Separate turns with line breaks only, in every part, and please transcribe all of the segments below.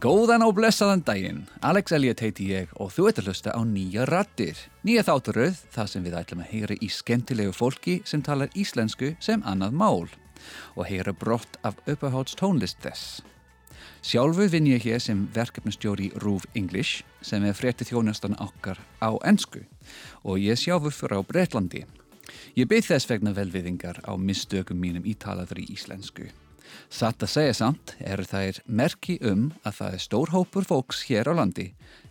Góðan og blessaðan daginn, Alex Elliot heiti ég og þú ert að hlusta á nýja rattir. Nýja þátturöð, það sem við ætlum að heyra í skemmtilegu fólki sem talar íslensku sem annað mál og heyra brott af uppahálds tónlist þess. Sjálfu vinn ég hér sem verkefnastjóri Rúf English sem er frétti þjónastan okkar á ennsku og ég sjálfu fyrir á Breitlandi. Ég byrð þess vegna velviðingar á mistökum mínum ítalaður í íslensku. Satt að segja samt er það merki um að það er stór hópur fólks hér á landi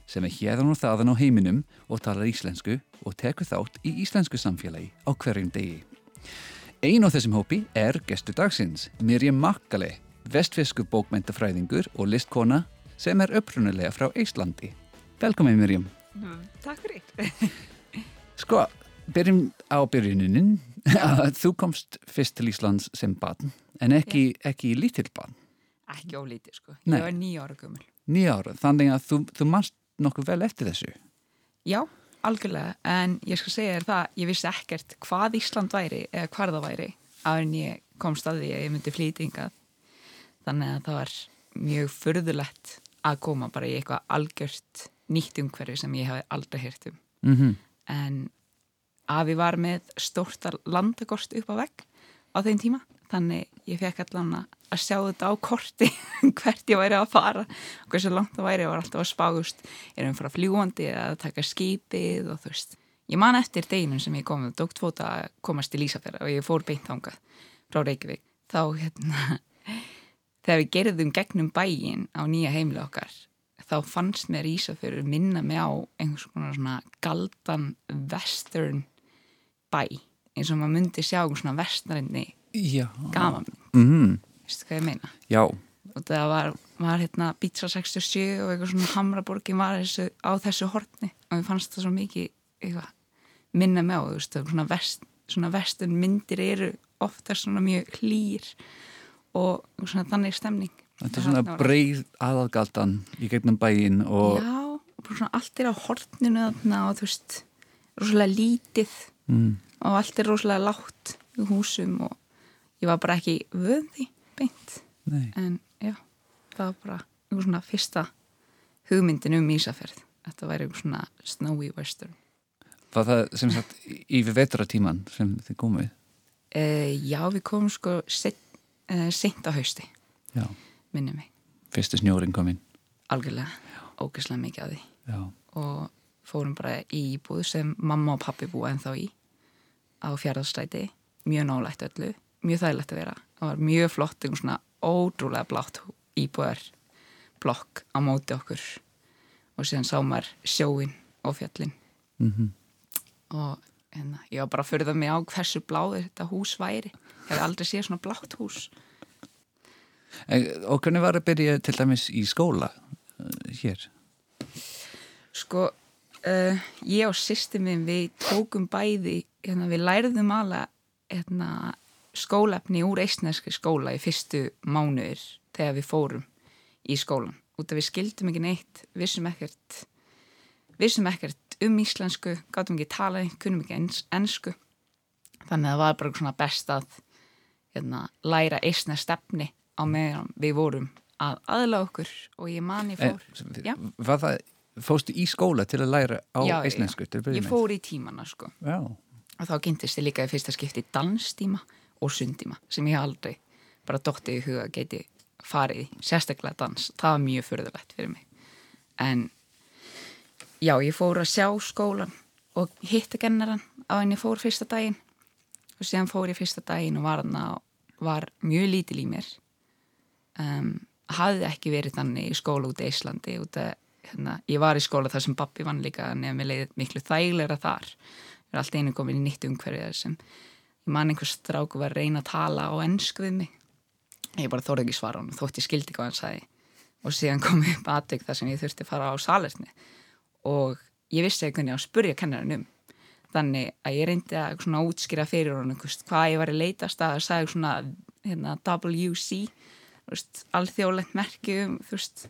sem er hérðan og þaðan á heiminum og talar íslensku og tekur þátt í íslensku samfélagi á hverjum degi. Einn á þessum hópi er gestu dagsins, Mirjam Makkale, vestfisku bókmæntafræðingur og listkona sem er upprunulega frá Íslandi. Velkomin Mirjam.
Takk fyrir.
sko, byrjum á byrjuninnin. Þú komst fyrst til Íslands sem barn en ekki, ekki lítill barn.
Ekki ólítið sko,
Nei.
ég var nýja ára gömul.
Nýja ára, þannig að þú, þú mannst nokkuð vel eftir þessu.
Já, algjörlega, en ég skal segja þér það, ég vissi ekkert hvað Ísland væri eða hvar það væri áður en ég komst að því að ég myndi flýtingað. Þannig að það var mjög furðulegt að koma bara í eitthvað algjört nýtt umhverfi sem ég hafi aldrei heyrt um.
Mm -hmm.
En afi var með stórta landakost upp á vegg á þeim tíma. Þannig ég fekk allan að sjá þetta á korti hvert ég væri að fara og hversu langt það væri, ég var alltaf að spágust erum frá fljúandi að taka skipið og þú veist. Ég man eftir deginum sem ég kom, það dókt fóta að komast til Ísafjörða og ég fór beint ángað frá Reykjavík, þá hérna þegar við gerðum gegnum bæin á nýja heimli okkar þá fannst mér Ísafjörður minna mig á einhvers konar svona galdan western bæ eins og maður myndi sjá einhvers svona westernni
Já.
gaman
Mm -hmm.
veistu hvað ég meina
Já.
og það var, var hérna Pizza 67 og eitthvað svona Hamraborgin var þessu, á þessu hortni og ég fannst það svo mikið eitthvað, minna með veist, svona, vest, svona vestur myndir eru ofta svona mjög hlýr og svona þannig stemning
Þetta er svona breið aðalgaldan í gegnum bæin og...
Já, og svona allt er á hortninu þarna og þú veist, rosalega lítið
Mm.
og allt er rosalega látt í húsum og ég var bara ekki vöð því beint
Nei.
en já, það var bara einhver svona fyrsta hugmyndin um Ísafjörð þetta væri einhver svona snowy western
Var það sem sagt yfir vetratíman sem þið komið?
uh, Já, við komum sko seint, uh, seint á hausti
Já.
minni mig,
Fyrstu snjórin kominn.
algjörlega ógeðslega mikið að því
Já.
og fórum bara í íbúð sem mamma og pappi búa ennþá í á fjárðarstræti, mjög nálægt öllu. Mjög þægilegt að vera. Það var mjög flott, einhvern svona ótrúlega blátt íbúðar blokk á móti okkur. Og síðan sá maður sjóin og fjallin
Mm
og hérna, ég var bara að förða mig á hversu bláður þetta hús væri. Ég hef aldrei séð svona blátt hús.
Og hvernig var að byrja til dæmis í skóla uh, hér?
Sko, uh, ég og sýsti minn við tókum bæði, hérna, við læriðum alveg hérna, skólefni úr eistneski skóla í fyrstu mánuðir þegar við fórum í skólan. Út af við skildum ekki neitt, vissum ekkert, vissum ekkert um íslensku, gáttum ekki tala, kunnum ekki ens, ensku. Þannig að það var bara svona best að hérna, læra eistna stefni á meðan við vorum að aðla okkur og ég mani fór. Já.
Var það, fóstu í skóla til að læra á
Já,
að byrja
Ég fór í tímana sko.
Já.
og þá kynntist ég líka í fyrsta skipti danstíma og sundtíma sem ég aldrei bara dóttið í huga geti farið sérstaklega dans. Það var mjög förðulegt fyrir mig. En já, ég fór að sjá skólan og hitta gennaran á henni fór fyrsta daginn. Og síðan fór ég fyrsta daginn og var, hana, var mjög lítil í mér. Um, hafði ekki verið þannig í skóla út í Íslandi út að hérna, ég var í skóla þar sem pappi vann líka en ég með leiðið miklu þægilega þar. Ég er alltaf einu komin í nýtt umhverfið sem ég man einhver stráku var að reyna að tala á ennsku við mig. Ég bara þórði ekki svara hann þótt ég skildi hvað hann sagði. Og síðan kom upp aðtök þar sem ég þurfti að fara á salerni. Og ég vissi ég á að spurja kennarin um. Þannig að ég reyndi að útskýra fyrir hvist, hvað ég var að leitast að það sagði svona hérna, WC alþjóðlegt merki um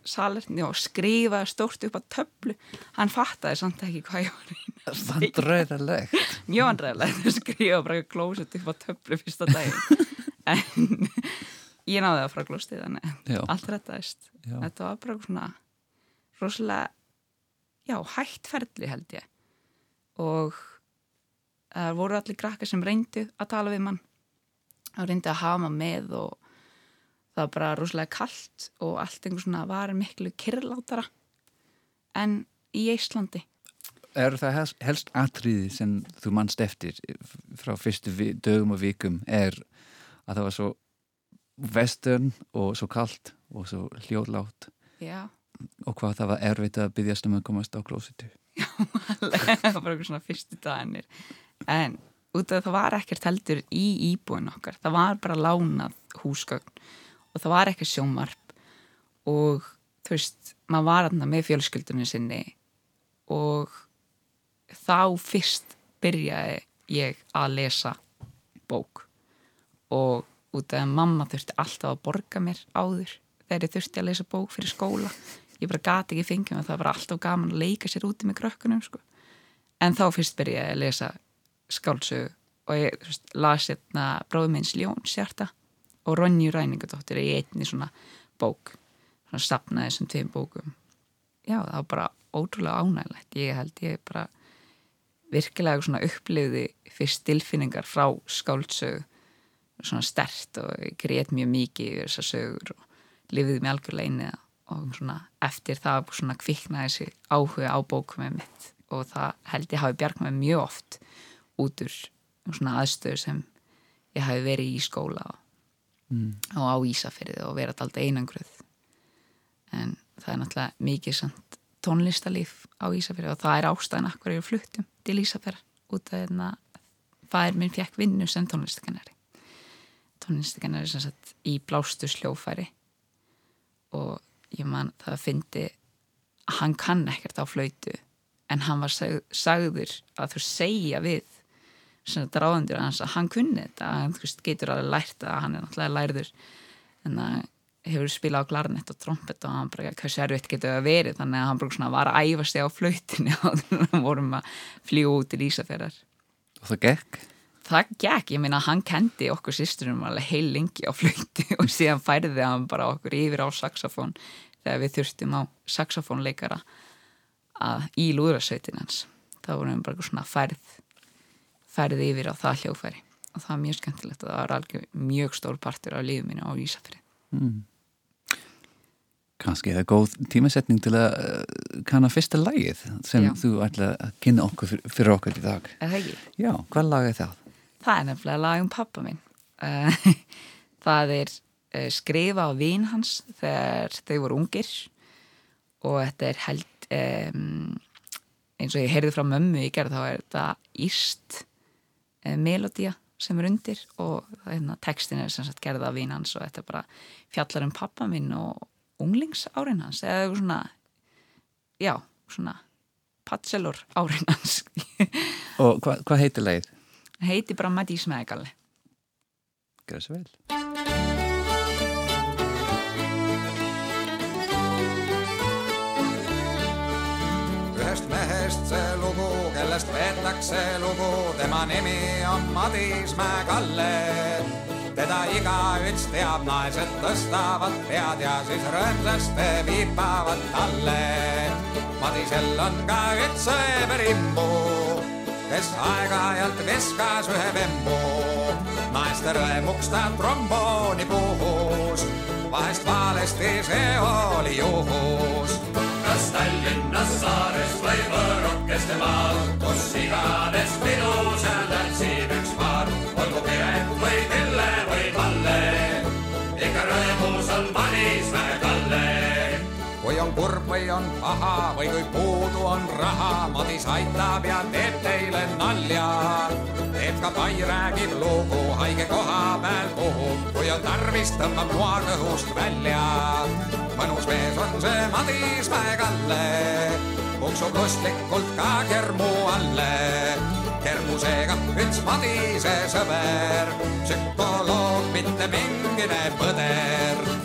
salerni og skrifaði stórt upp á töflu hann fattaði samt ekki hvað ég var reyna að segja
Vandræðilegt.
mjög andræðilegt að skrifa bara klósett upp á töflu fyrsta daginn en ég náði það frá glósti þannig
Já.
allt
Já.
þetta var bara svona rosalega já, hægt ferli held ég og það voru allir krakkar sem reyndu að tala við mann og reyndu að hafa maður með og það var bara rosalega kallt og allt einhver svona var miklu kyrrlátara en í Íslandi
Er það helst, atriði sem þú mannst eftir frá fyrstu dögum og vikum er að það var svo western og svo kalt og svo hljóðlátt
já,
og hvað það var erfitt að byggjast um að komast á klósitu.
það var bara einhver svona fyrstu dagarnir. En út af það var ekkert heldur í íbúin okkar það var bara lánað húsgögn og það var ekkert sjónvarp og þú veist maður var aðna með fjölskyldunni sinni og þá fyrst byrjaði ég að lesa bók. Og út af að mamma þurfti alltaf að borga mér áður þegar ég þurfti að lesa bók fyrir skóla. Ég bara gati ekki fengið mig það var alltaf gaman að leika sér úti með krökkunum sko. en þá fyrst byrjaði ég að lesa skáldsögu og ég veist, las hérna bróðumins Ljón sérta og Ronju Ræningadóttir í einni svona bók svona sapnaði þessum tveim bókum. Já það var bara ótrúlega ánægilegt ég held ég bara virkilega svona upplifði fyrst stilfinningar frá skáldsögu svona stert og grét mjög mikið yfir þessar sögur og lifiði mig algjörlega inn það. Og svona eftir það svona kviknaði þessi áhuga á bókum með mitt og það held ég hafi bjarg með mjög oft út úr svona aðstöðu sem ég hafi verið í skóla og,
Mm.
og á Ísafyrði og verið alltaf einangruð. En það er náttúrulega mikið tónlistalíf á Ísafyrði og það er ástæðan akkur ég fluttum til Ísafyrði út af hérna fæðir minn fekk vinnu sem tónlistakennari tónlistakennari sem sagt í blástur sljófæri og ég man það að fyndi að hann kann ekkert á flöytu en hann var sag, sagður að þú segja við sem dráðandur hans að hann kunni þetta hann getur alveg lært að hann er náttúrulega lærður. En það hefur spilað á klarnett og trompet og hann bara hversu erfitt getur það verið? Þannig að hann bara svona var að æfa sig á flöytinni og þannig vorum að flýja út til Ísafjörðar
Og það gekk?
það gekk, ég meina hann kendi okkur sýsturum alveg heil lengi á flöyti og síðan færði hann bara okkur yfir á saxofón þegar við þurftum á saxofónleikara að í lúðrasveitin hans. Þá vorum við bara svona færð færði yfir á það hljófæri og það var mjög skemmtilegt og það var alveg mjög stór partur af lífið mínu á Ísafri
Mm. Kanski er það góð tímasetning til að uh, kanna fyrsta lagið sem
Já.
þú ætla að kynna okkur fyrir, fyrir okkur í dag.
Er það ekki?
Já, hvað lag er það?
Það er nefnilega lag um pappa minn Eh, það er eh, skrifa á vin hans þegar þau voru ungir og þetta er held um, eins og ég heyrði frá mömmu í gerð þá er þetta íst melodía sem er undir og hérna, textin er sem sagt gerð af vin hans og þetta er bara fjallar um pappa minn og unglingsárin hans eða eitthvað svona já, svona patselur árin hans
Og hva, hvað heitir lagið?
heiti bara Madís Megalle
Gjör svo vel.
Peetakse lugu, tema nimi on Madismäe Kalle. teda igaüks teab, naised tõstavad pead ja siis rõõmsasti viipavad talle. Madisel on ka üks sõemerimbu, kes aeg-ajalt viskas ühe vembu. naiste rõõmuks ta trombooni puhus, vahest valesti see oli juhus
Tallinnas, Saares või võõrukeste maal, kus iganes pidu seal tantsib üks paar, olgu Piret või Pille või Palle. ikka rõõmus on Manismäe Kalle.
On kurb või on paha või kui puudu on raha, Madis aitab ja teeb teile nalja. teeb ka pai, räägib lugu, haige koha peal puhub, kui on tarvis, tõmbab noa kõhust välja. mõnus mees on see Madis Mäe-Kalle, kuksub lustlikult ka kermu alle. kermusega üks Madise sõber, psühholoog, mitte mingine põder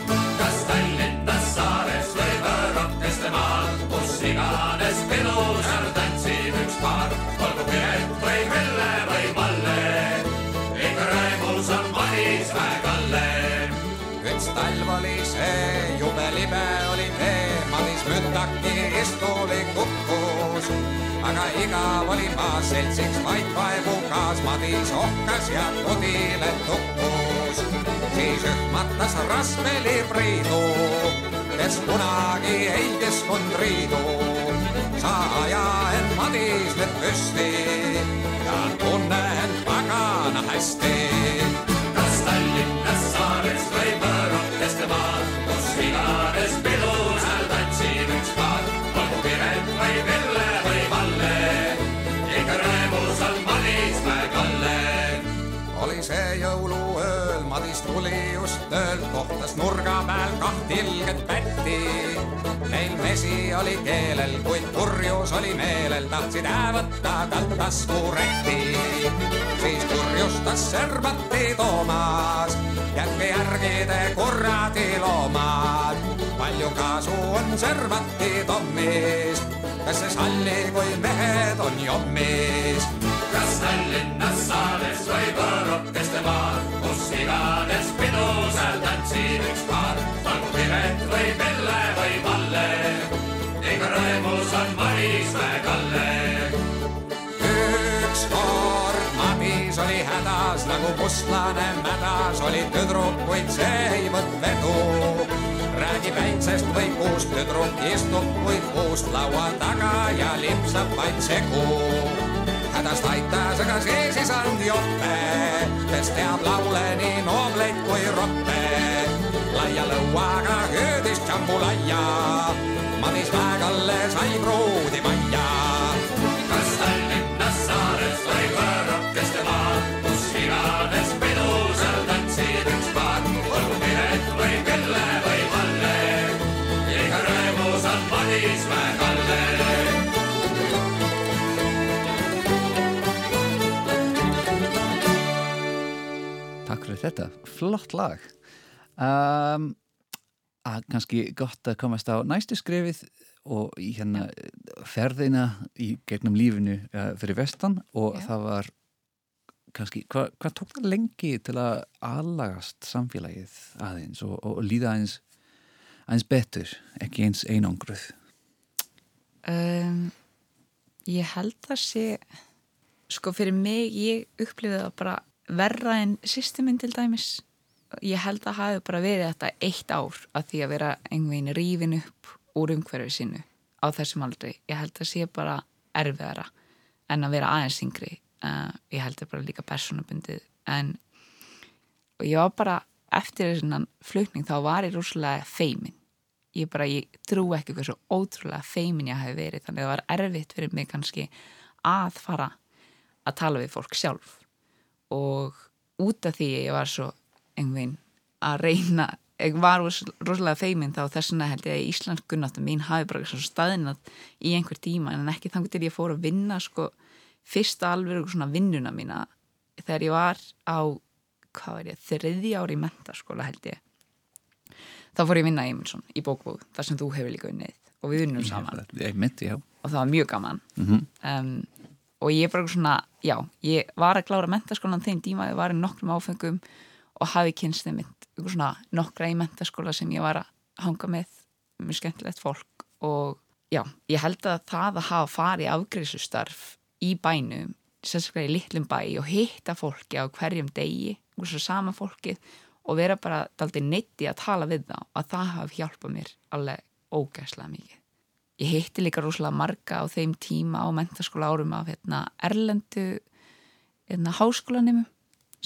iganes pidu seal tantsib üks paar, olgu Piret või Pille või Palle. ikka rõõmus on Manismäe Kalle.
üks talv oli see, jube libe oli tee, Madis mündaki istuli kukkus. aga igav oli maas seltsiks vaid vaevu kaas, Madis ohkas ja kodile tukkus. siis ühmatas rasveli Priidu, kes kunagi ei kiskunud riidu. sa aja end Madis nüüd püsti ja tunne end pagana hästi
kas Tallinnas, Saares või Võrokeste maal, kus iganes pidu seal tantsib üks paar, olgu Piret või Pille või Valle, ikka rõõmus on Madismäe Kalle.
oli see jõuluööl, Madis tuli just töölt, kohtas nurga peal kaht ilget pätti. Neil mesi oli keelel, kuid purjus oli meelel, tahtsid häävõtta talt taskurätti. siis kurjustas Serbati Toomas, jätke järgi te kuradi loomad. palju kasu on Serbati Tommis, kes see salli, kui mehed on jommis
kas Tallinnas, Saares või Võrokeste maal,
mustlane mädas, oli tüdrukuid, see ei võtnud vedu. räägib äitsest või kuust, tüdruk istub kuid puust laua taga ja lipsab vaid segu. hädast aitas, aga sees ei saanud jope, kes teab laule nii noobleid kui roppe. laia lõuaga hüüdis džambulaia, Madis Mäekalle sai pruudi majja
Takk fyrir þetta, flott lag. Um, að kannski gott að komast á næstu skrifið og í hérna ferðina í gegnum lífinu uh, fyrir vestan og
Já.
það var kannski, hvað hva tók það lengi til að aðlagast samfélagið aðeins og, og líða aðeins aðeins betur, ekki eins einangruð
um, Ég held að sé sko fyrir mig ég upplifði það bara verra en systemin til dæmis. Ég held að hafi bara verið þetta eitt ár að því að vera einhvern veginn rífin upp úr umhverfi sínu á þessum aldrei ég held að sé bara erfiðara en að vera aðeins yngri. Uh, ég held að bara líka persónabundið en og ég var bara eftir þessan flutning þá var ég rúslega feimin ég bara, ég trú ekki hversu ótrúlega feimin ég hafi verið, þannig að það var erfitt fyrir mig kannski að fara að tala við fólk sjálf. Og út af því ég var svo einhvern að reyna ég var ros- rosalega feimin þá þess vegna held ég að íslensk kunnáttum mín hafi bara svo staðinat í einhver tíma en ekki þangur til ég fór að vinna sko fyrsta alveg svona vinnuna mína þegar ég var á hvað var ég, þriðja ári í mentaskóla held ég þá fór ég að vinna í Emilsson í bókbúð þar sem þú hefur líka unnið og við unnum saman.
Ég já.
Og það var mjög gaman.
Mm
um, og ég bara svona, já, ég var að klára mentaskólan þeim tíma, ég var í nokkrum áfengum og hafi kynst þeim nokkra í mentaskóla sem ég var að hanga með, mjög skemmtilegt fólk. Og já, ég held að það að hafa farið afgriðsustarf í bænum, sérstaklega í litlum bæ og hitta fólki á hverjum degi, og svo sama fólkið og vera bara daldið neitti að tala við þá, að það hafi hjálpað mér alveg ógæslega mikið. Ég hitti líka rosalega marga á þeim tíma á mentaskóla árum af hérna, erlendu hérna, háskólanimum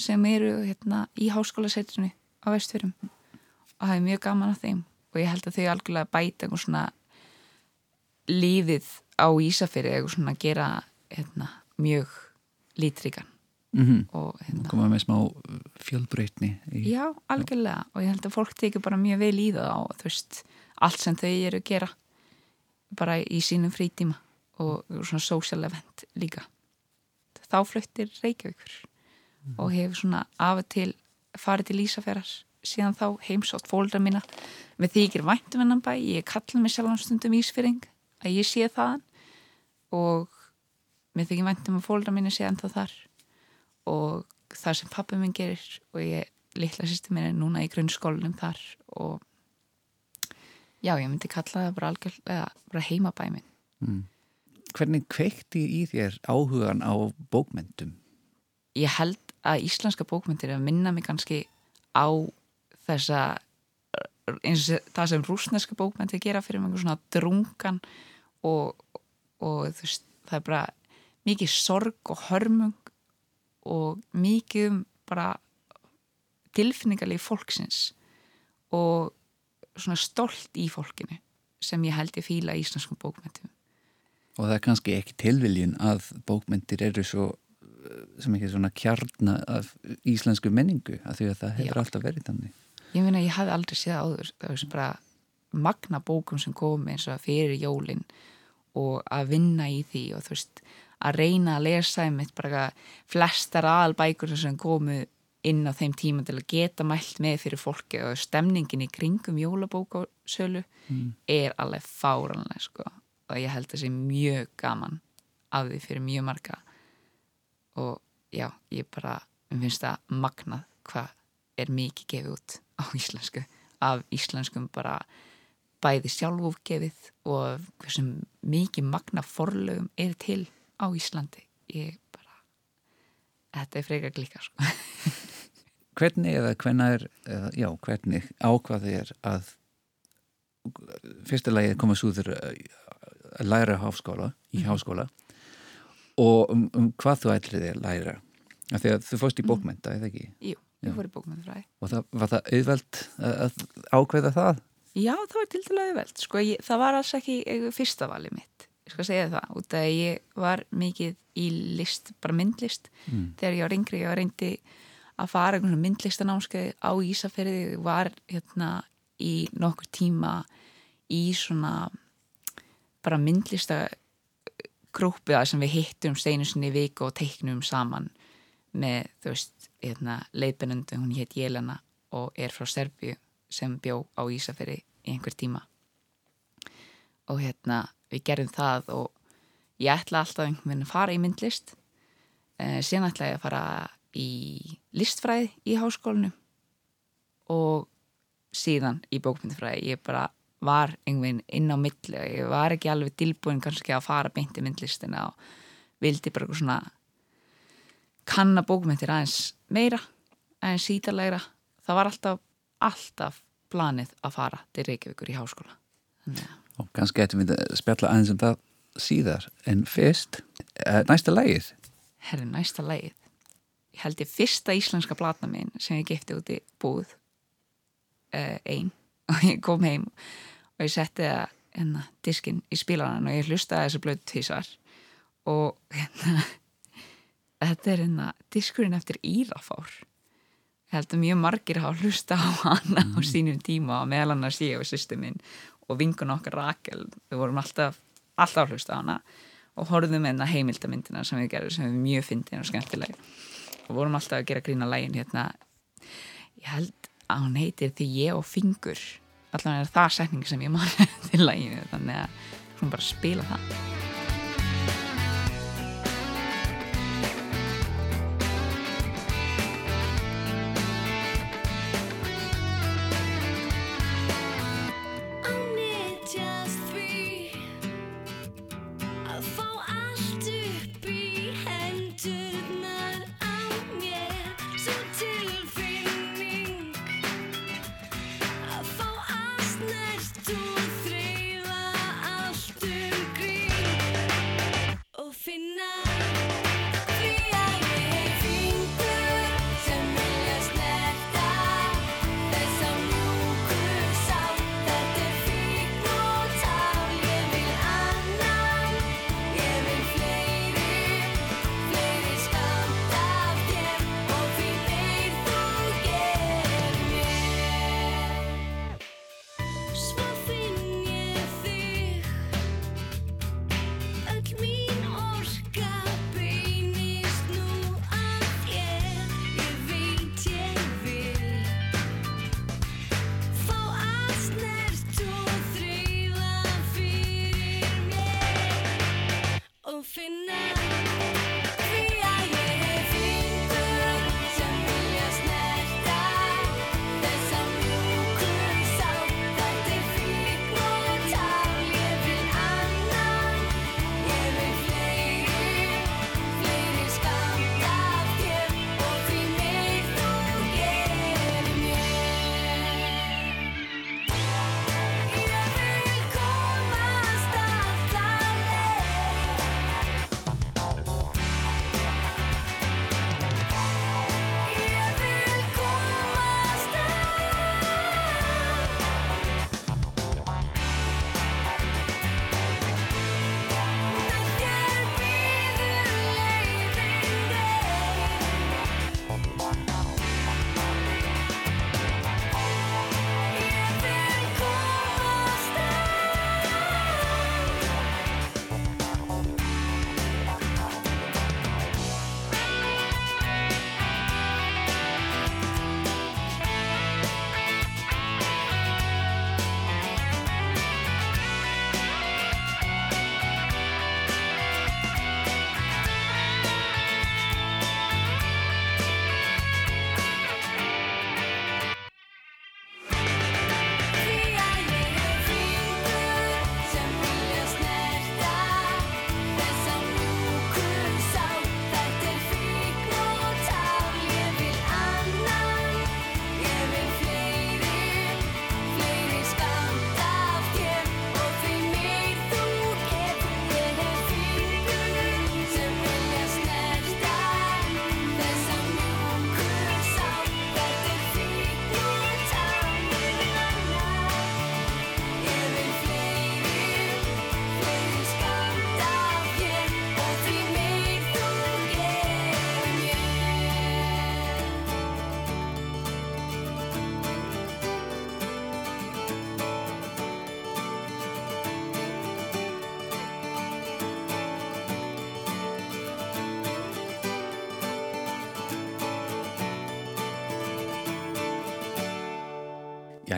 sem eru hérna, í háskólasetrinu á vestfyrum og það er mjög gaman af þeim. Og ég held að þau algjörlega bæta einhver svona lífið á Ísafyrir eitthvað svona að gera hérna, mjög lítrikan
mm
og hérna,
koma með smá fjölbreytni í...
já, algjörlega. Og ég held að fólk tekið bara mjög vel í það og þú veist, allt sem þau eru að gera bara í sínum frítíma og svona social event líka. Þá fluttir Reykjavíkur og hefur svona af og til farið til Ísafjörðar síðan þá heimsótt fólkdra mína. Með þykir væntum hennan bæ ég kalla mig sjálfan stundum Ísfyrring að ég sé þaðan. Og með þykir væntum að fólkdra mína sé ennþá þar. Og það sem pappi minn gerir og ég litla sýstir mér er núna í grunnskólanum þar og já, ég myndi kalla það bara algjörlega bara heimabæ minn
Mm. Hvernig kveikti í þér áhugan á bókmyndum?
ég held að íslenska bókmyndir að minna mig kannski á þessa eins og það sem rúsneska bókmyndir gera fyrir mig svona drungan og, og þú veist, það er bara mikið sorg og hörmung og mikið um bara tilfinningarlegi fólksins og svona stolt í fólkinu sem ég held ég fíla í íslenskum bókmyndum
Og það er kannski ekki tilviljun að bókmyndir eru svo eh, sem ekki svona kjarna af íslensku menningu af því að það hefur
Já.
alltaf verið þannig.
ég meina ég hafði aldrei séð áður það var sem bara magna bókum sem komi eins og fyrir jólin og að vinna í því og þú veist að reyna að lesa einmitt bara flestar aðalbækur sem komu inn á þeim tíma til að geta mælt með fyrir fólki og stemningin í kringum jólabókasölu
Mm.
er alveg fáranlega sko. Og ég held að það sé mjög gaman af því fyrir mjög marga. Og já, ég bara finnst það magnað hvað er mikið gefið út á íslensku. Af íslenskum bara bæði sjálfúfgefið og hversum mikið magna forlögum er til á Íslandi ég bara þetta er frekar glíka sko.
Hvernig eða hvenær, eða, já, hvernig ákvað þér að fyrsta lagi koma svo þér að læra háskóla, í háskóla og um, um hvað þú ætlir þér að læra? Af því að þú fórst í bókmynda, eða ekki?
Jú,
Já.
ég fór í bókmyndafræði
Og það, var það auðvelt að, ákveða það?
Já, það var til dæla auðvelt sko, ég, það var alls ekki eh, fyrsta valið mitt ég skal segja það, út af að ég var mikið í list, bara myndlist
Mm.
þegar ég var yngri, ég var reyndi að fara einhvern myndlistanámskeið á Ísafirði, var hérna í nokkur tíma í svona bara myndlista grúpiða sem við hittum steinu sinni í viku og teiknum saman með, þú veist, hérna leiðbennundu, hún hétt Jelena og er frá Serbíu sem bjó á Ísafirði í einhver tíma og hérna við gerðum það og ég ætla alltaf einhvern veginn að fara í myndlist. Eh, síðan ætla ég að fara í listfræði í háskólanum og síðan í bókmyndfræði ég bara var einhvern veginn inn á milli og ég var ekki alveg tilbúin kannski að fara beint í myndlistina og vildi bara eitthvað svona kanna bókmyndir aðeins meira aðeins sítarlegra það var alltaf, alltaf planið að fara til Reykjavíkur í háskóla. Þannig að
Og kannski ættum við að spjalla aðeins um það síðar. En fyrst, eh, næsta lagið.
herri næsta lagið. Ég held ég fyrsta íslenska platna minn sem ég gefti út í búð uh, ein. Og ég kom heim og ég setti það hérna, diskinn í spílanan og ég hlustaði þessu blöð tvísar og hérna þetta er hérna diskurinn eftir Írafár ég held að mjög margir hafa hlusta á hana á sínum tíma og meðal annars ég og sýstu minn og vingun okkar Rakel við vorum alltaf, alltaf að hlusta á hana og horfðum með heimildamyndina sem við gerðum sem við mjög fyndin og skemmtileg. Og vorum alltaf að gera grína lægin hérna. Ég held að hún heitir Því ég og fingur. Allavega er það setning sem ég man til læginu þannig að hún bara spila það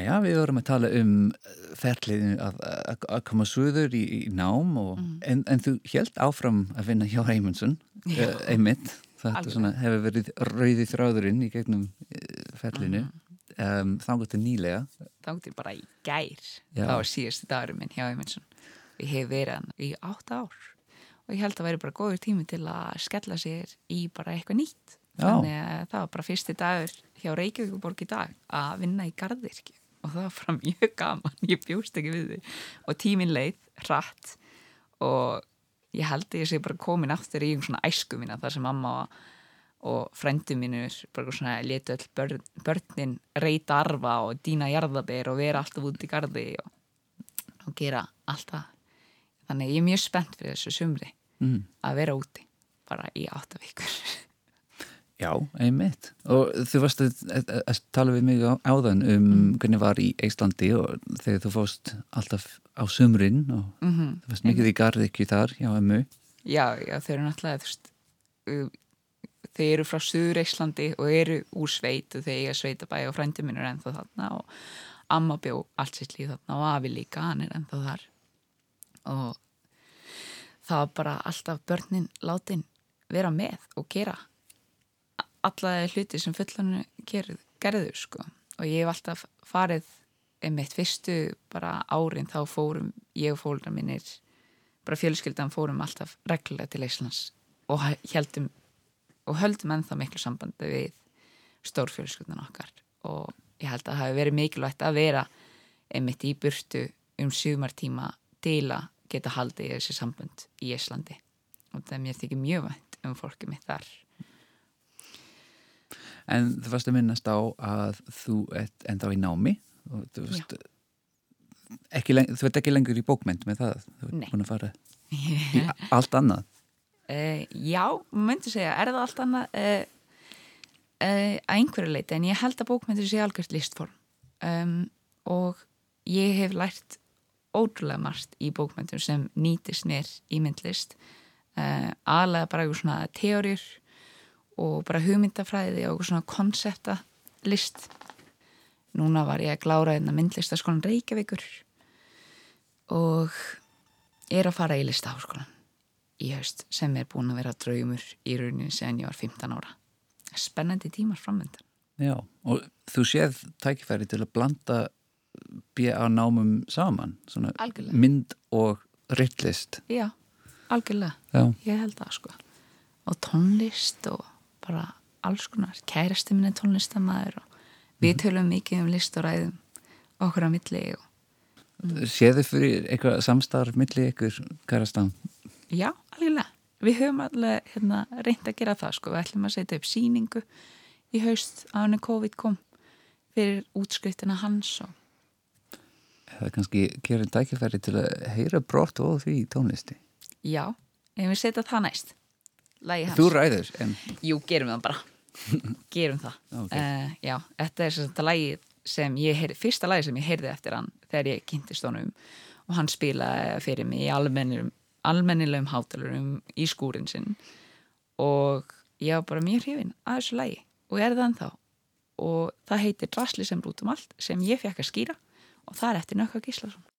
Jæja, við vorum að tala um ferliðinu að, að, að koma suður í, í nám og, en, en þú held áfram að vinna hjá Reymundsson
Já.
uh, þetta
Algjörlega.
svona, hefur verið rauði þráðurinn í gegnum uh, ferlinu um, þangur til nýlega
þá til bara í gær
Já.
þá var síðusti dagur minn hjá Eymundsson ég hef verið hann í átta ár og ég held að væri bara góður tími til að skella sér í bara eitthvað nýtt
Já.
þannig að það var bara fyrsti dagur hjá Reykjavíkuborg í dag að vinna í gardirki og það var mjög gaman ég bjóst ekki við því. Og tíminn leið hratt og ég held ég sé bara komin aftur í einhvern svona æsku mína þar sem mamma og og frændi mínur bara svona letu öll börn, börnin reyta arfa og dýna jarðaber og vera alltaf út í gardi og, og gera alltaf þannig ég er mjög spennt fyrir þessu sumri
mm.
að vera úti bara í átta vikur
Já, einmitt. Og þú varst að, að, að tala við mig á, áðan um hvernig var í Íslandi og þegar þú fórst alltaf á sumrin og
mm -hmm.
þú varst mikið í garðikju þar hjá ömmu.
Já, já, þau eru náttúrulega þú veist, uh, þau eru frá Suður Íslandi og eru úr sveit og þau eiga sveitabæi og frændi minn er ennþá þarna og amma bjó allt sitt líf þarna og afi líka, hann er ennþá þar. Og það var bara alltaf börnin látin vera með og gera alla hluti sem fullanu gerðu sko. Og ég hef alltaf farið einmitt fyrstu bara árin þá fórum ég og fólra mínir bara fjölskyldan fórum alltaf reglulega til Íslands og heldum og höldum ennþá miklu sambandi við stórfjölskyldan okkar. Og ég held að það hafi verið mikilvægt að vera einmitt í burtu um sumartíma til að geta haldið í þessi sambund í Íslandi. Og það er mér þykir mjög vænt um fólkið mitt þar
En þú varst að minnast á að þú ert enda í námi og þú veist ekki, leng- þú ert ekki lengur í bókmynd með það, þú ert
Nei.
búin að fara í allt annað.
Uh, já, myndi segja, er það allt annað uh, uh, að einhverju leiti en ég held að bókmyndir sé algjört listform. Um, og ég hef lært ótrúlega margt í bókmyndum sem nýtist mér í myndlist. Aðlega bara eitthvað svona teóriur og bara hugmyndafræði og svona konsepta list núna var ég að glára einna myndlistaskólan Reykjavíkur og er að fara í listaháskólan í haust sem er búin að vera draumur í rauninni sen ég var 15 ára. Spennandi tímar framöndan
Já, og þú séð tækifæri til að blanda B.A. námum saman mynd og rittlist.
Já, algjörlega,
Já,
ég held það sko. Og tónlist og bara alls konar, kærasti minni tónlistamæður og við tölum mikið um list og ræðum okkur á milli og
séðu fyrir eitthvað samstarf milli ykkur kærastan
já, algjörlega. Við höfum alveg hérna, reynd að gera það sko, við ætlum að setja upp síningu í haust á henni COVID kom fyrir útskriftina hans og
eða kannski gerir tækifæri til að heyra brott og því tónlisti.
Já, ef við setja það næst Lægi hans.
Þú ræður, en
Jú, gerum það bara. Gerum það.
Ok.
uh, Já, þetta er þetta lægi sem ég heyrði Fyrsta lægi sem ég heyrði eftir hann Þegar ég kynntist honum. Og hann spilaði fyrir mig í almennilegum Almennilegum hátalurum í skúrin sinn. Og ég var bara mjög hrifin að þessu lægi Og er það ennþá. Og það heitir Drasli sem brútum allt Sem ég fekk að skýra. Og það er eftir Nökka Gíslason.
Það er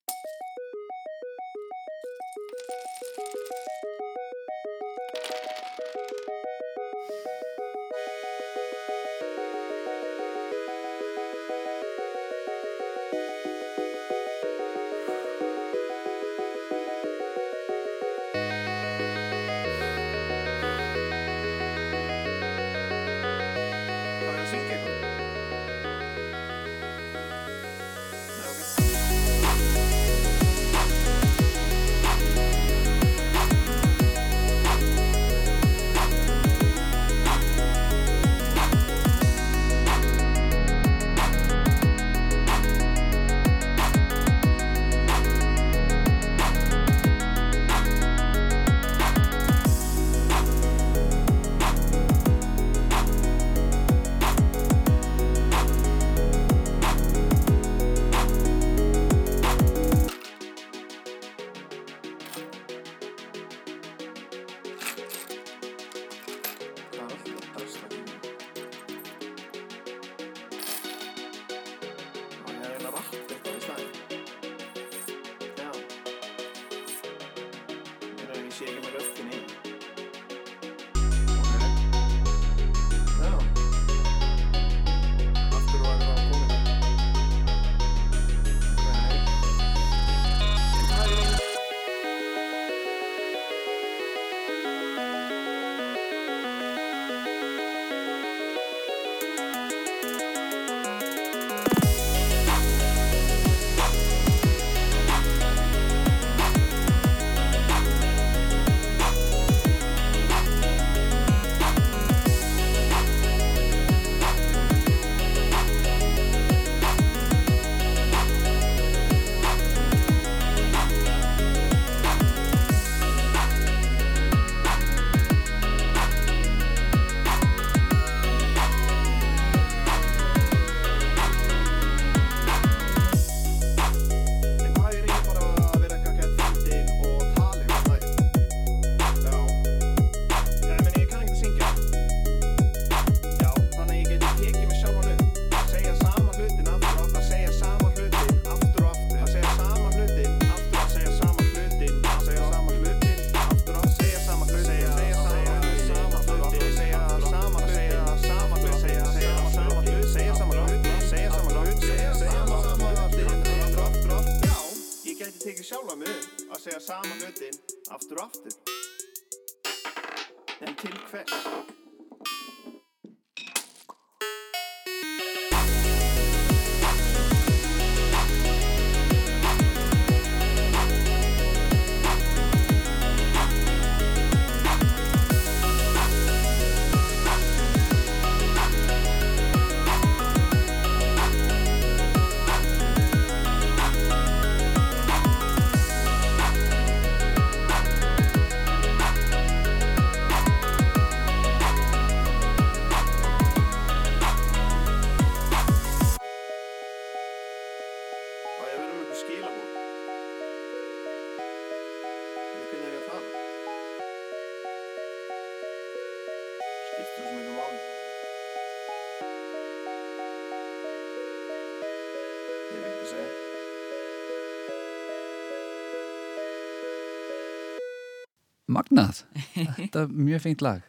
Magnað, þetta er mjög fengt lag.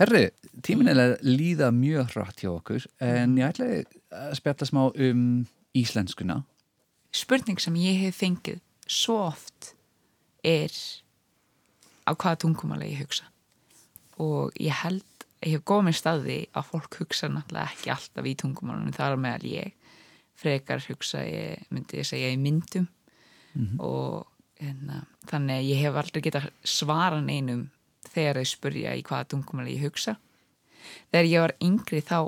Herri, tíminn er að líða mjög hratt hjá okkur en ég ætla að spjalla smá um íslenskuna.
Spurning sem ég hef fengið svo oft er á hvaða tungumála ég hugsa. Og ég held ég hef góð með staði að fólk hugsa náttúrulega ekki alltaf í tungumálunum þar meðal ég. Frekar hugsa ég, myndi ég segja í myndum. Og hérna, þannig að ég hef aldrei getað svara neinum þegar þau spurja í hvaða tungumála ég hugsa. Þegar ég var yngri þá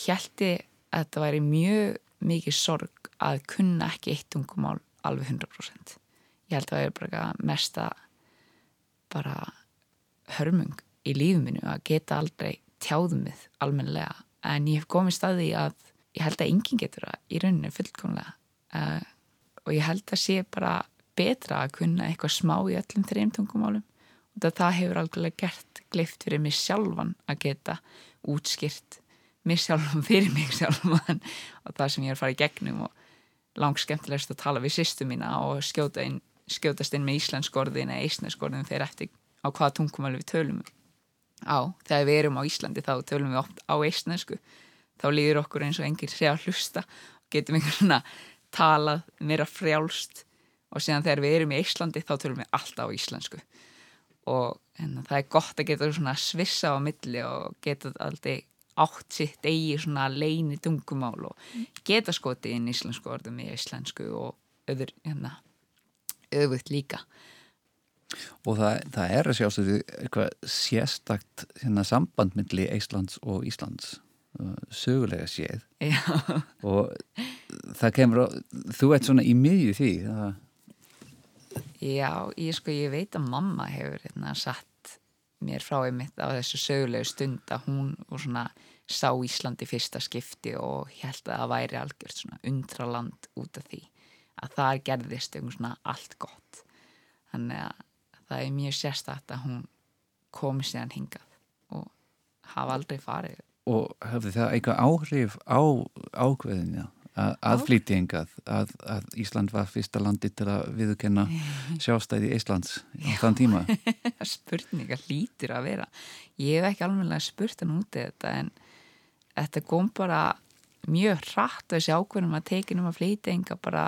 hjælti að þetta væri mjög mikið sorg að kunna ekki eitt tungumál alveg 100%. Ég held að það er bara mesta bara hörmung í lífuminu að geta aldrei tjáðumið almennilega. En ég hef komið staði að ég held að enginn getur það í rauninu fullkomlega. Uh, og ég held að sé bara betra að kunna eitthvað smá í öllum þreim tungumálum og það, hefur alveg gert gleift fyrir mig sjálfan að geta útskýrt mig sjálfan fyrir mig sjálfan og það sem ég er í gegnum og langt skemmtilegast að tala við sýstu mína og skjóta inn, skjótast inn með íslensk orðin eða íslensk orðin þegar eftir á hvaða tungumáli við tölum á. Þegar við erum á Íslandi þá tölum við oft á íslensku. Þá líður okkur eins og enginn sé að hlusta og getum einhvern svona talað meira frjálst og síðan þegar við erum í Íslandi þá tölum við alltaf á íslensku. Og en, það er gott að geta svona svissa á milli og geta alltaf átt sitt eigi svona leini tungumál og geta skotið inn íslensku orðum í íslensku og öður, hérna, öðvöld líka.
og það, það er að sjástu eitthvað sérstakt hérna, samband myndli Íslands og Íslands uh, sögulega séð.
Já,
og það kemur á, þú ert svona í miðju því það,
já ég sko, ég veit að mamma hefur hérna satt mér frá einmitt á þessu sögulegu stund að hún svona sá Íslandi fyrsta skipti og held að það væri algjört svona undraland út af því að það gerðist allt gott. Þannig að það er mjög sérstætt að hún komi síðan hingað og hafa aldrei farið.
og hafði það eitthvað áhrif á ákveðinu að, að flytja hingað að, að Ísland var fyrsta landi til að viðurkenna sjálfstæði Íslands á þann tíma.
Spurninga hlýtur að vera. Ég hef ekki alveg spurt hann úti þetta en þetta kom bara mjög hratt þessi ákveðnum að tekinum að flytja enga bara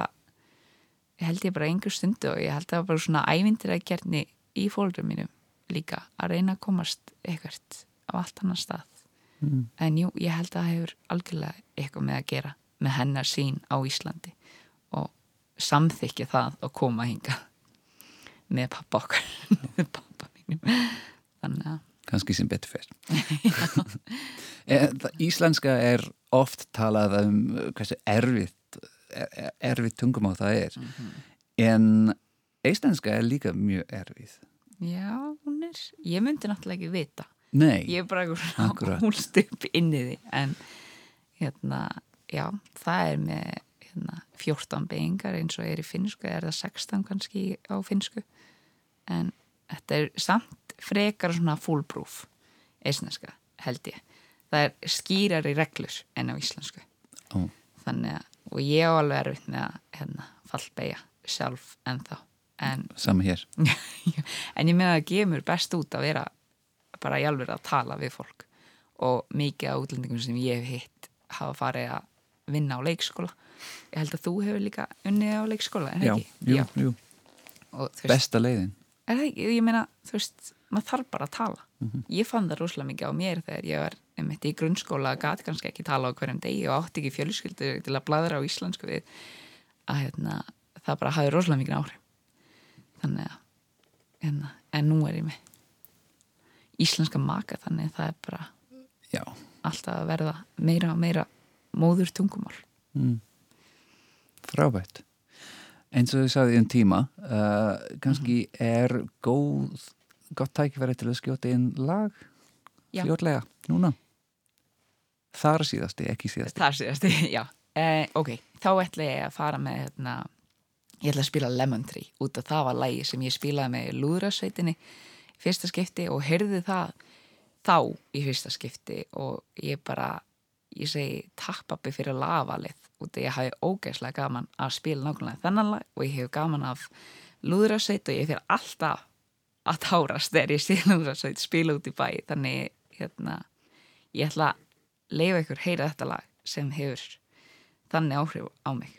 held ég bara einhver stundu og ég held að það var bara svona ævindir að gerni í fólkum mínum líka að reyna að komast eitthvað á allt annan stað.
Mm.
en jú, ég held að það hefur algjörlega eitthvað með að gera með hennar sín á Íslandi og samþykja það að koma hinga með pappa okkar með pappa mínum.
Kannski sem betur fyrr Íslenska er oft talað um hversu erfitt er- erfitt tungumál það er. En íslenska er líka mjög erfið.
Já, hún er, ég myndi náttúrulega ekki vita.
Nei,
ég er bara húlst upp inn í því. En hérna, já, það er með hérna, 14 beigingar eins og er í finnsku, er það 16 kannski á finnsku. En þetta er samt frekar svona fullproof eisneska, held ég. Það er skýrari reglur en á íslensku.
Ó.
þannig að, og ég á alveg erfitt með að hérna, fallbeigja sjálf en
sama hér.
En ég meina að það gefur best út að vera bara í alveg að tala við fólk. Og mikið af útlendingum sem ég hef hitt hafa farið að vinna á leikskóla. Ég held að þú hefur líka unnið á leikskóla
Já,
ekki?
jú, jú,
og veist,
besta leiðin.
Er ekki, ég meina þú veist, maður þarf bara að tala. Ég fann það rosalega mikið á mér þegar ég var einmitt í grunnskóla, gati kannski ekki tala á hverjum degi og átti ekki fjölskyldu til að bladra á íslensku við að hérna, það bara hafi rosalega mikið áhrif. Þannig að hérna, en nú er ég með íslenska maka þannig að það er bara
Já,
alltaf að verða meira og meira móður tungumál.
Mm. frábært. Eins og þið sagði um tíma uh, kannski er góð gott tækifæri til að skjóta inn lag
Já.
fljótlega, núna. Þar síðasti, ekki síðasti.
Þar síðast, já. Eh, ok, þá ætla ég að fara með hérna, ég ætla að spila Lemon Tree. Út af það var lægi sem ég spilaði með Lúðrasveitinni fyrsta skipti og heyrði það þá í fyrsta skipti og ég bara ég segi takk pappi fyrir út af ég hafi ógeðslega gaman að spila nákvæmlega þennan lag og ég hef gaman af Lúðrasveit og ég fyrir alltaf að tárast þegar ég sé Lúðrasveit spila út í bæ. Þannig hérna ég ætla að leifa ykkur heyra þetta lag sem hefur þannig áhrif á mig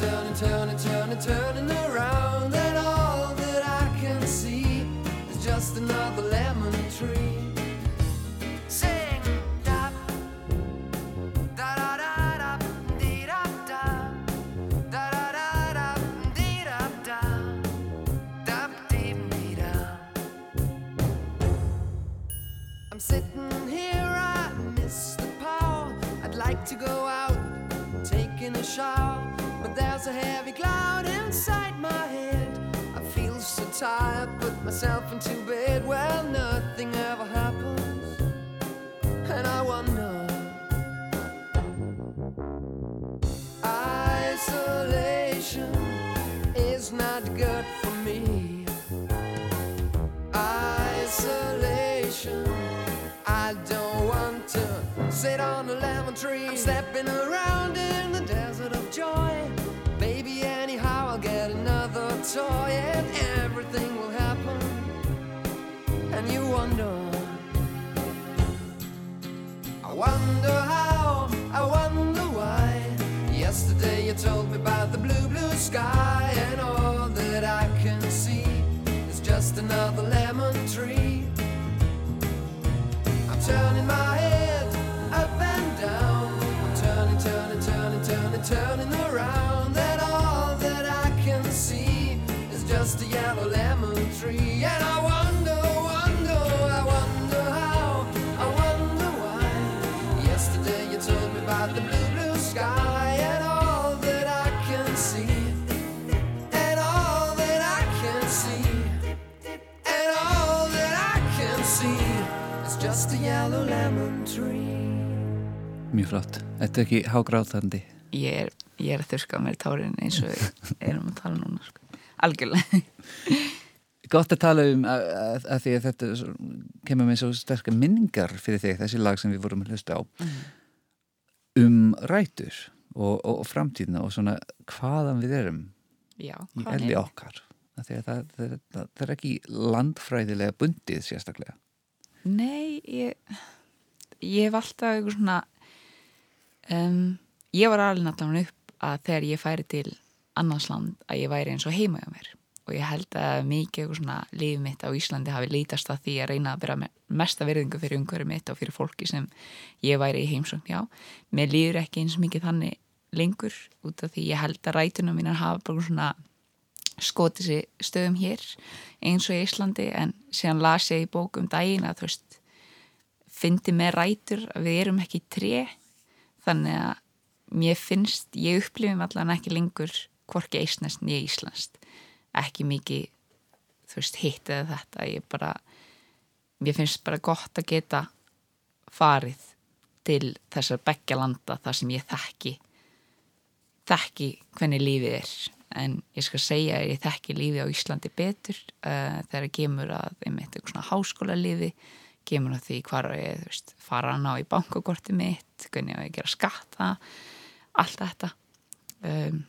turn and turn and turn and turn and around. There's a heavy cloud inside my head. I feel so tired, put myself into bed. Well, nothing ever happens, and I wonder. Isolation is not good for me. Isolation. I don't want to sit on a lemon tree. I'm stepping around in the desert of joy toy and everything will happen. And you wonder, I wonder how, I wonder why. Yesterday you told me about the blue, blue sky, and all that I can see is just another lemon tree. I'm turning my head up and down, I'm turning, turning, turning, turning, turning around. Just a yellow lemon tree. And I wonder, wonder, I wonder how, I wonder why. Yesterday you told me about the blue, blue sky. And all that I can see, and all that I can see. And all that I can see is just a yellow lemon tree.
Mjög flott. Þetta er ekki hágrátandi.
Ég er, ég er að þurrka á mér tárin eins og erum að tala núna sko. Algjörlega
Gott að tala um að, að, að því að þetta kemur með svo sterkar minningar fyrir þig, þessi lag sem við vorum að hlusta á um rætur og, og, og framtíðina og svona hvaðan við erum
Já,
í elli okkar. Það, það, það, það er ekki landfræðilega bundið sérstaklega.
Nei, ég ég hef alltaf eitthvað svona um, ég var alveg náttúrulega upp að þegar ég færi til annars land að ég væri eins og heima hjá mér. Og ég held að mikið líf mitt á Íslandi hafi lítast að því að reyna að vera mesta virðingu fyrir umhverju mitt og fyrir fólki sem ég væri í heimsókn já, mér líður ekki eins mikið þannig lengur út af því ég held að rætuna mínar hafa bara svona skotið sér stöðum hér eins og í Íslandi. En síðan las ég í bókum daginn að þú veist fyndi með rætur að við erum ekki tré. Þannig að mér finnst, ég upplifum allan ekki lengur hvorki eisnest nýja íslenskt. Ekki mikið þú veist hitt eða þetta. Ég bara, mér finnst bara gott að geta farið til þessar beggja landa þar sem ég þekki þekki hvernig lífið er. En ég skal segja að ég þekki lífið á Íslandi betur uh, þegar það kemur að einmitt eitthvað svona háskóla lífi kemur að því hvar ég veist, fara að ná í bankakorti mitt hvernig ég gera skatta allt þetta. Um,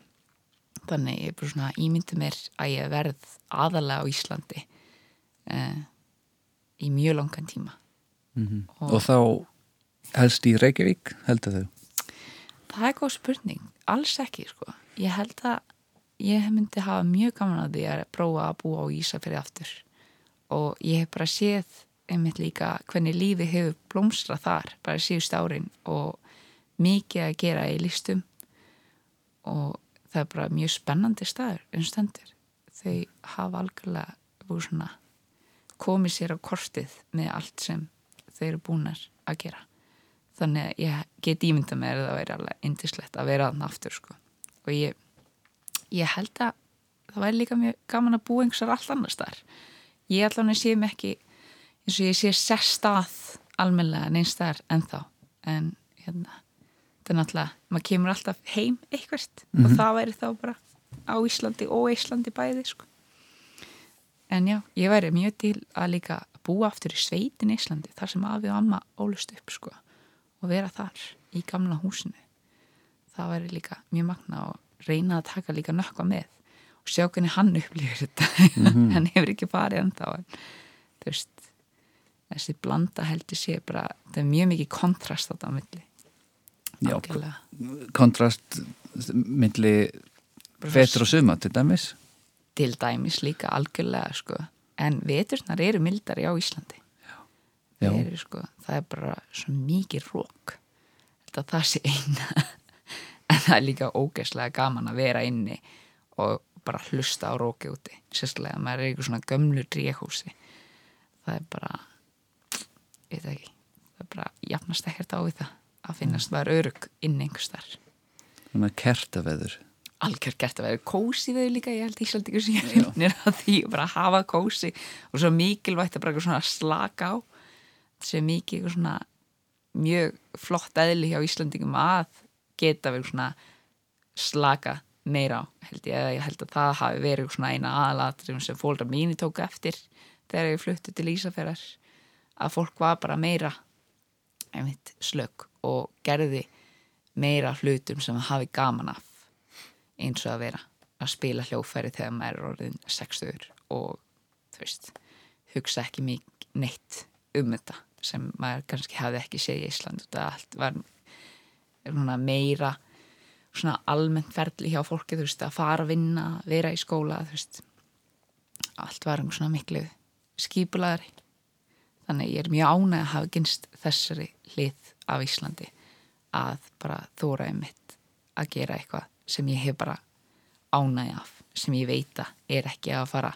þannig ég er bara svona ímyndi mér að ég verð aðalega á Íslandi uh, í mjög langan tíma.
Og, þá helst í Reykjavík, heldur þau?
Það er góð spurning, alls ekki sko. Ég held að ég myndi hafa mjög gaman að því að prófa að búa á Ísafjörði aftur. Og ég hef bara séð einmitt líka hvernig lífi hefur blómstrað þar bara síðust árin og mikið að gera í listum. Og það er bara mjög spennandi staður en stendur. Þau hafa algjörlega svona komið sér á kortið með allt sem þau eru búinar að gera þannig að ég get ímynda með að það væri alveg indislegt að vera þarna aftur sko. og ég, ég held að það væri líka mjög gaman að búa einhversar allt annars þar ég allan sé mig ekki eins og ég sé sest að almennilega neins þar ennþá en hérna það er náttúrulega, maður kemur alltaf heim eitthvert og það væri þá bara á Íslandi og Íslandi bæði sko. en já, ég væri mjög til að líka búa aftur í sveitin Íslandi þar sem afi og amma ólust upp sko og vera þar í gamla húsinu. Það væri líka mjög magna og reyna að taka líka nökkva með og sjá hvernig hann upplýður þetta. Hann hefur ekki farið ennþá en þú veist þessi blanda heldur sé bara það er mjög mikið kontrast á þetta á milli
Já. Kontrast
Bara
vetur og suma til dæmis.
til dæmis líka algjörlega sko. En veturnar eru mildari á Íslandi.
Já.
Þeir eru sko, það er bara svo mikið rók þetta það sé eina. En það er líka ógeðslega gaman að vera inni og bara hlusta á róki úti. Sérstaklega að maður er eitthvað svona gömlu dríahúsi það er bara ég veit ekki það er bara jafnast ekkert á við það að finnast maður örug inn einhvers þar
Svona kertaveður.
algjör gert að vera kósi við líka, ég held Íslandingur sem ég finnir að því bara að hafa kósi og svo mikilvægt að bara eitthvað svona slaka á. Þessi mikið eitthvað svona mjög flott eðli hjá Íslandingum að geta verið svona slaka meira á held ég, ég held að það hafi verið svona eina aðalatriðum sem fólra mínu tóku eftir þegar ég fluttu til Ísafjörðar að fólk var bara meira einmitt slögg og gerði meira hlutum sem hafi gaman af eins og að vera að spila hljófæri þegar maður er orðin 60 og þú veist hugsa ekki mik neitt um þetta sem maður kannski hafði ekki séð í Ísland þetta allt var meira svona almennt ferli hjá fólki þú veist að fara að vinna, vera í skóla þú veist. Allt var um svona miklu skipulagri þannig ég er mjög ánægð að hafa gynst þessari hlið af Íslandi að bara þóra einmitt að gera eitthvað sem ég hef bara ánægð af sem ég veit að er ekki að fara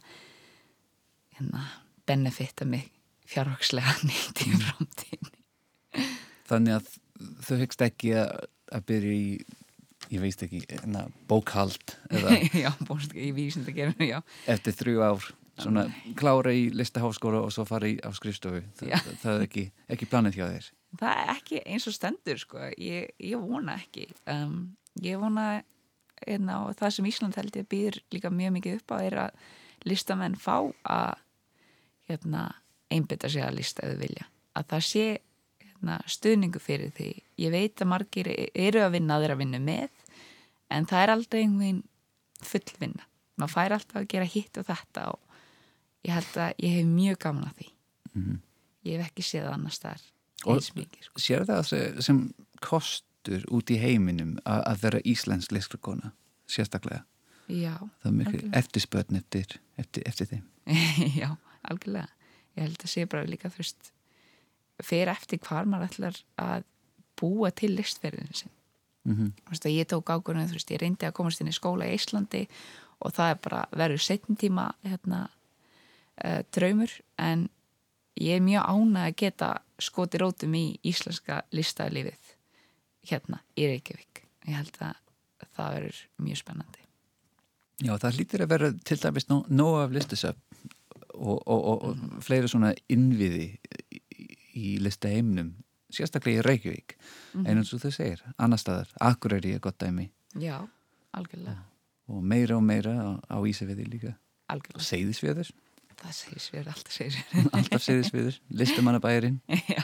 hérna, benefita mig fjárhagslega nýtt í framtíðin
Þannig að þú hyggst ekki að, að byrja í, ég veist ekki, na, bókhald eða
já, búinst í vísindagerinu, já.
Eftir þrjú ár svona klára í listaháskóla og svo fara í á skrifstofu. Það, það er ekki, ekki planið hjá þér.
Það er ekki eins og stendur sko. ég, ég vona ekki. Um, ég vona einna, og það sem Ísland held ég býður líka mjög mikið upp á er að listamenn fá að hérna, einbytta sig að lista eða vilja. Að það sé hérna, stuðningu fyrir því. Ég veit að margir eru að vinna þeirra vinnu með en það er aldrei einhvern full vinna maður fær alltaf að gera hitt og þetta og ég held að ég hef mjög gaman að því. Ég hef ekki séð annars þar
Og-
eins mikið sko.
Sér það sem, kostur út í heiminum að, að vera íslensk listakona, sérstaklega.
já,
Það er mikil eftirspörn eftir, eftir, eftir þeim.
já, algjörlega ég held að sé bara líka veist fyrir eftir hvar maður ætlar að búa til listferðinu sin
Mm
þú veist að ég tók ákvörðinu þú veist ég reyndi að komast inn í skóla í Íslandi og það er bara verður setjum tíma hérna uh, draumur en ég er mjög ánað að geta skoti rótum í íslenska listaflífið hérna í Reykjavík. Ég held að það verður mjög spennandi.
Já, það lítur að vera til dæmis nó, nóg af listasöp og, og, og, og
Mhm.
fleiri svona innviði í, í listaheiminum, sérstaklega í Reykjavík,
Mhm.
en eins og þau segir, annar staðar, Akureyri er gott dæmi.
Já, algjörlega,
og meira og meira á, á Ísafjörði líka,
algjörlega.
Seyðisfjörður,
það segir sver, alltaf segir sver
alltaf Seyðisfjörður, listamannabærin.
já,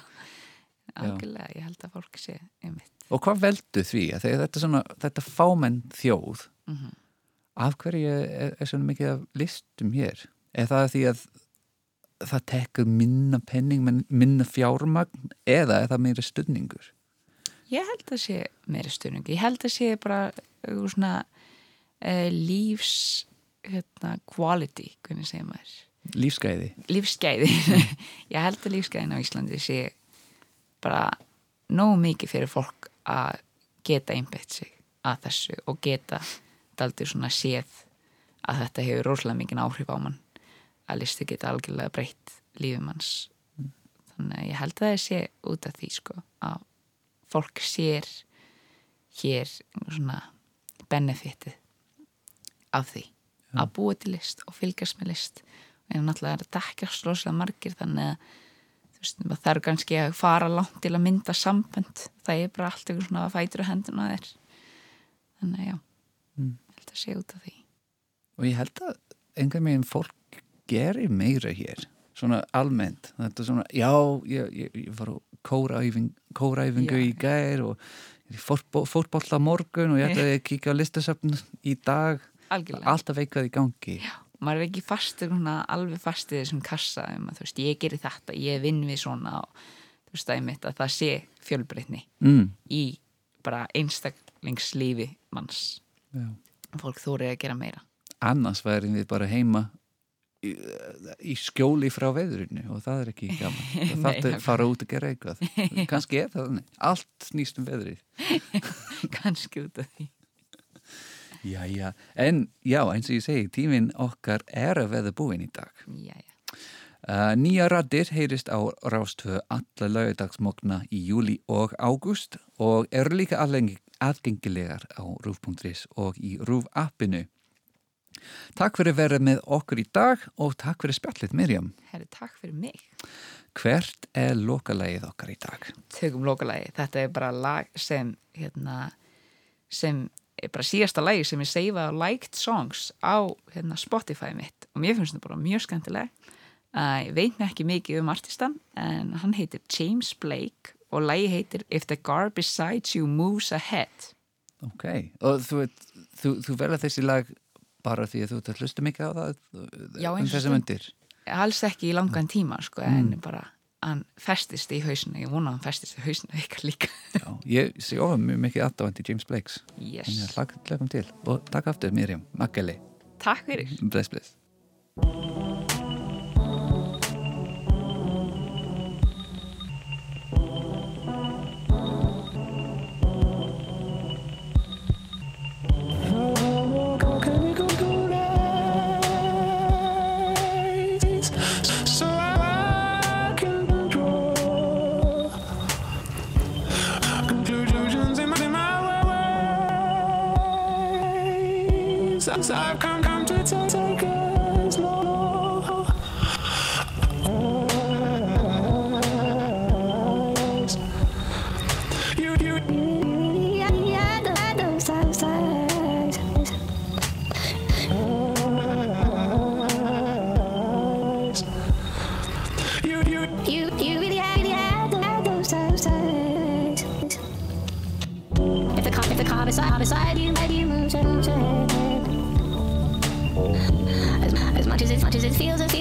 algjörlega, ég held að fólk sé einmitt
Og hvað veldu því að þetta, svona, þetta fámenn þjóð,
Mhm.
af hverju er, er svona mikið af listum hér? Er það því að það tekur minna penning, men- minna fjármagn eða er það meira stuðningur?
Ég held að sé meiri stuðning. Ég held að sé bara uh, svona uh, lífs hérna, quality, hvernig segir maður?
Lífsgæði?
Lífsgæði. ég held að lífsgæðin á Íslandi sé bara nógu mikið fyrir fólk að geta einbett sig að þessu og geta daldur svona séð að þetta hefur rosalega mikið áhrif á mann að listi geta algjörlega breytt lífum hans þannig að ég held að það sé út af því sko að fólk sér hér svona benefitið af því að búa til list og fylgjast með list en náttúrulega er þetta ekki rosalega margir þannig að veist, það er kannski að fara langt til að mynda sambönd það er bara allt eitthvað svona að fætur og hendun á þér þannig að já
Mm.
held að sé út af því
Og ég held að einhvern veginn fólk gerir meira hér, svona almennt. Þetta svona, já, ég, ég, ég var á kóraæfing, kóraæfingu
Já,
í gær og á morgun og ég ætlaði að kíkja á listasöfn í dag.
algjörlega,
Alltaf eitthvað í gangi.
já, maður er ekki fastur alveg fastur í þessum kassa um að veist, ég gerir þetta, ég vinn við svona og þú veist, það er mitt að það sé fjölbreytni
Mm.
í bara einstaklingslífi manns.
Já.
fólk þórið að gera meira.
Annars værum við bara heima í, í skjóli frá veðrinu og það er ekki gaman. Að
já.
fara út að gera eitthvað. Kannski er það allt snýst um veðrið.
Kannski út af því
já, já, en já, eins og ég segi tíminn okkar er að veða búin í dag
já, já.
uh, nýja raddir heyrist á rástöfu alla laugardagsmokna í júli og ágúst og eru líka aðgengilegar á rúf.is og í rúf appinu Takk fyrir að vera með okkur í dag og takk fyrir spjallið Mirjam.
Herri, takk fyrir mig
Hvert er lokalægið okkar í dag?
tökum lokalagi, þetta er bara lag sem hérna, sem er bara síðasta lægi sem ég seifaði á Liked Songs á hérna, Spotify mitt. Og mér finnst þetta bara mjög skemmtilega uh, ég veit mér ekki mikið um artistan en hann heitir James Blake og lægi heitir If the Gar Besides You Moves Ahead.
Ok, og þú, þú, þú verða þessi lag bara því að þú hlustu mikið á það
Já,
um
þessi
myndir
Alls ekki í langan tíma sko, mm. en bara hann festist í hausinu, ég vona hann festist í hausinu eitthvað líka.
Já, Ég sé ofan mjög mikið aðdáðandi James Blakes.
Yes.
en ég hlakum til og takk aftur Mirjam, makkeli.
Takk fyrir.
Bless, bless.
I've come, come to take no, no. You, you,
yeah, yeah, the others. You, you, you, you
really have, really have.
If the cop, if the cop is, cop is, you. it feels, and feels.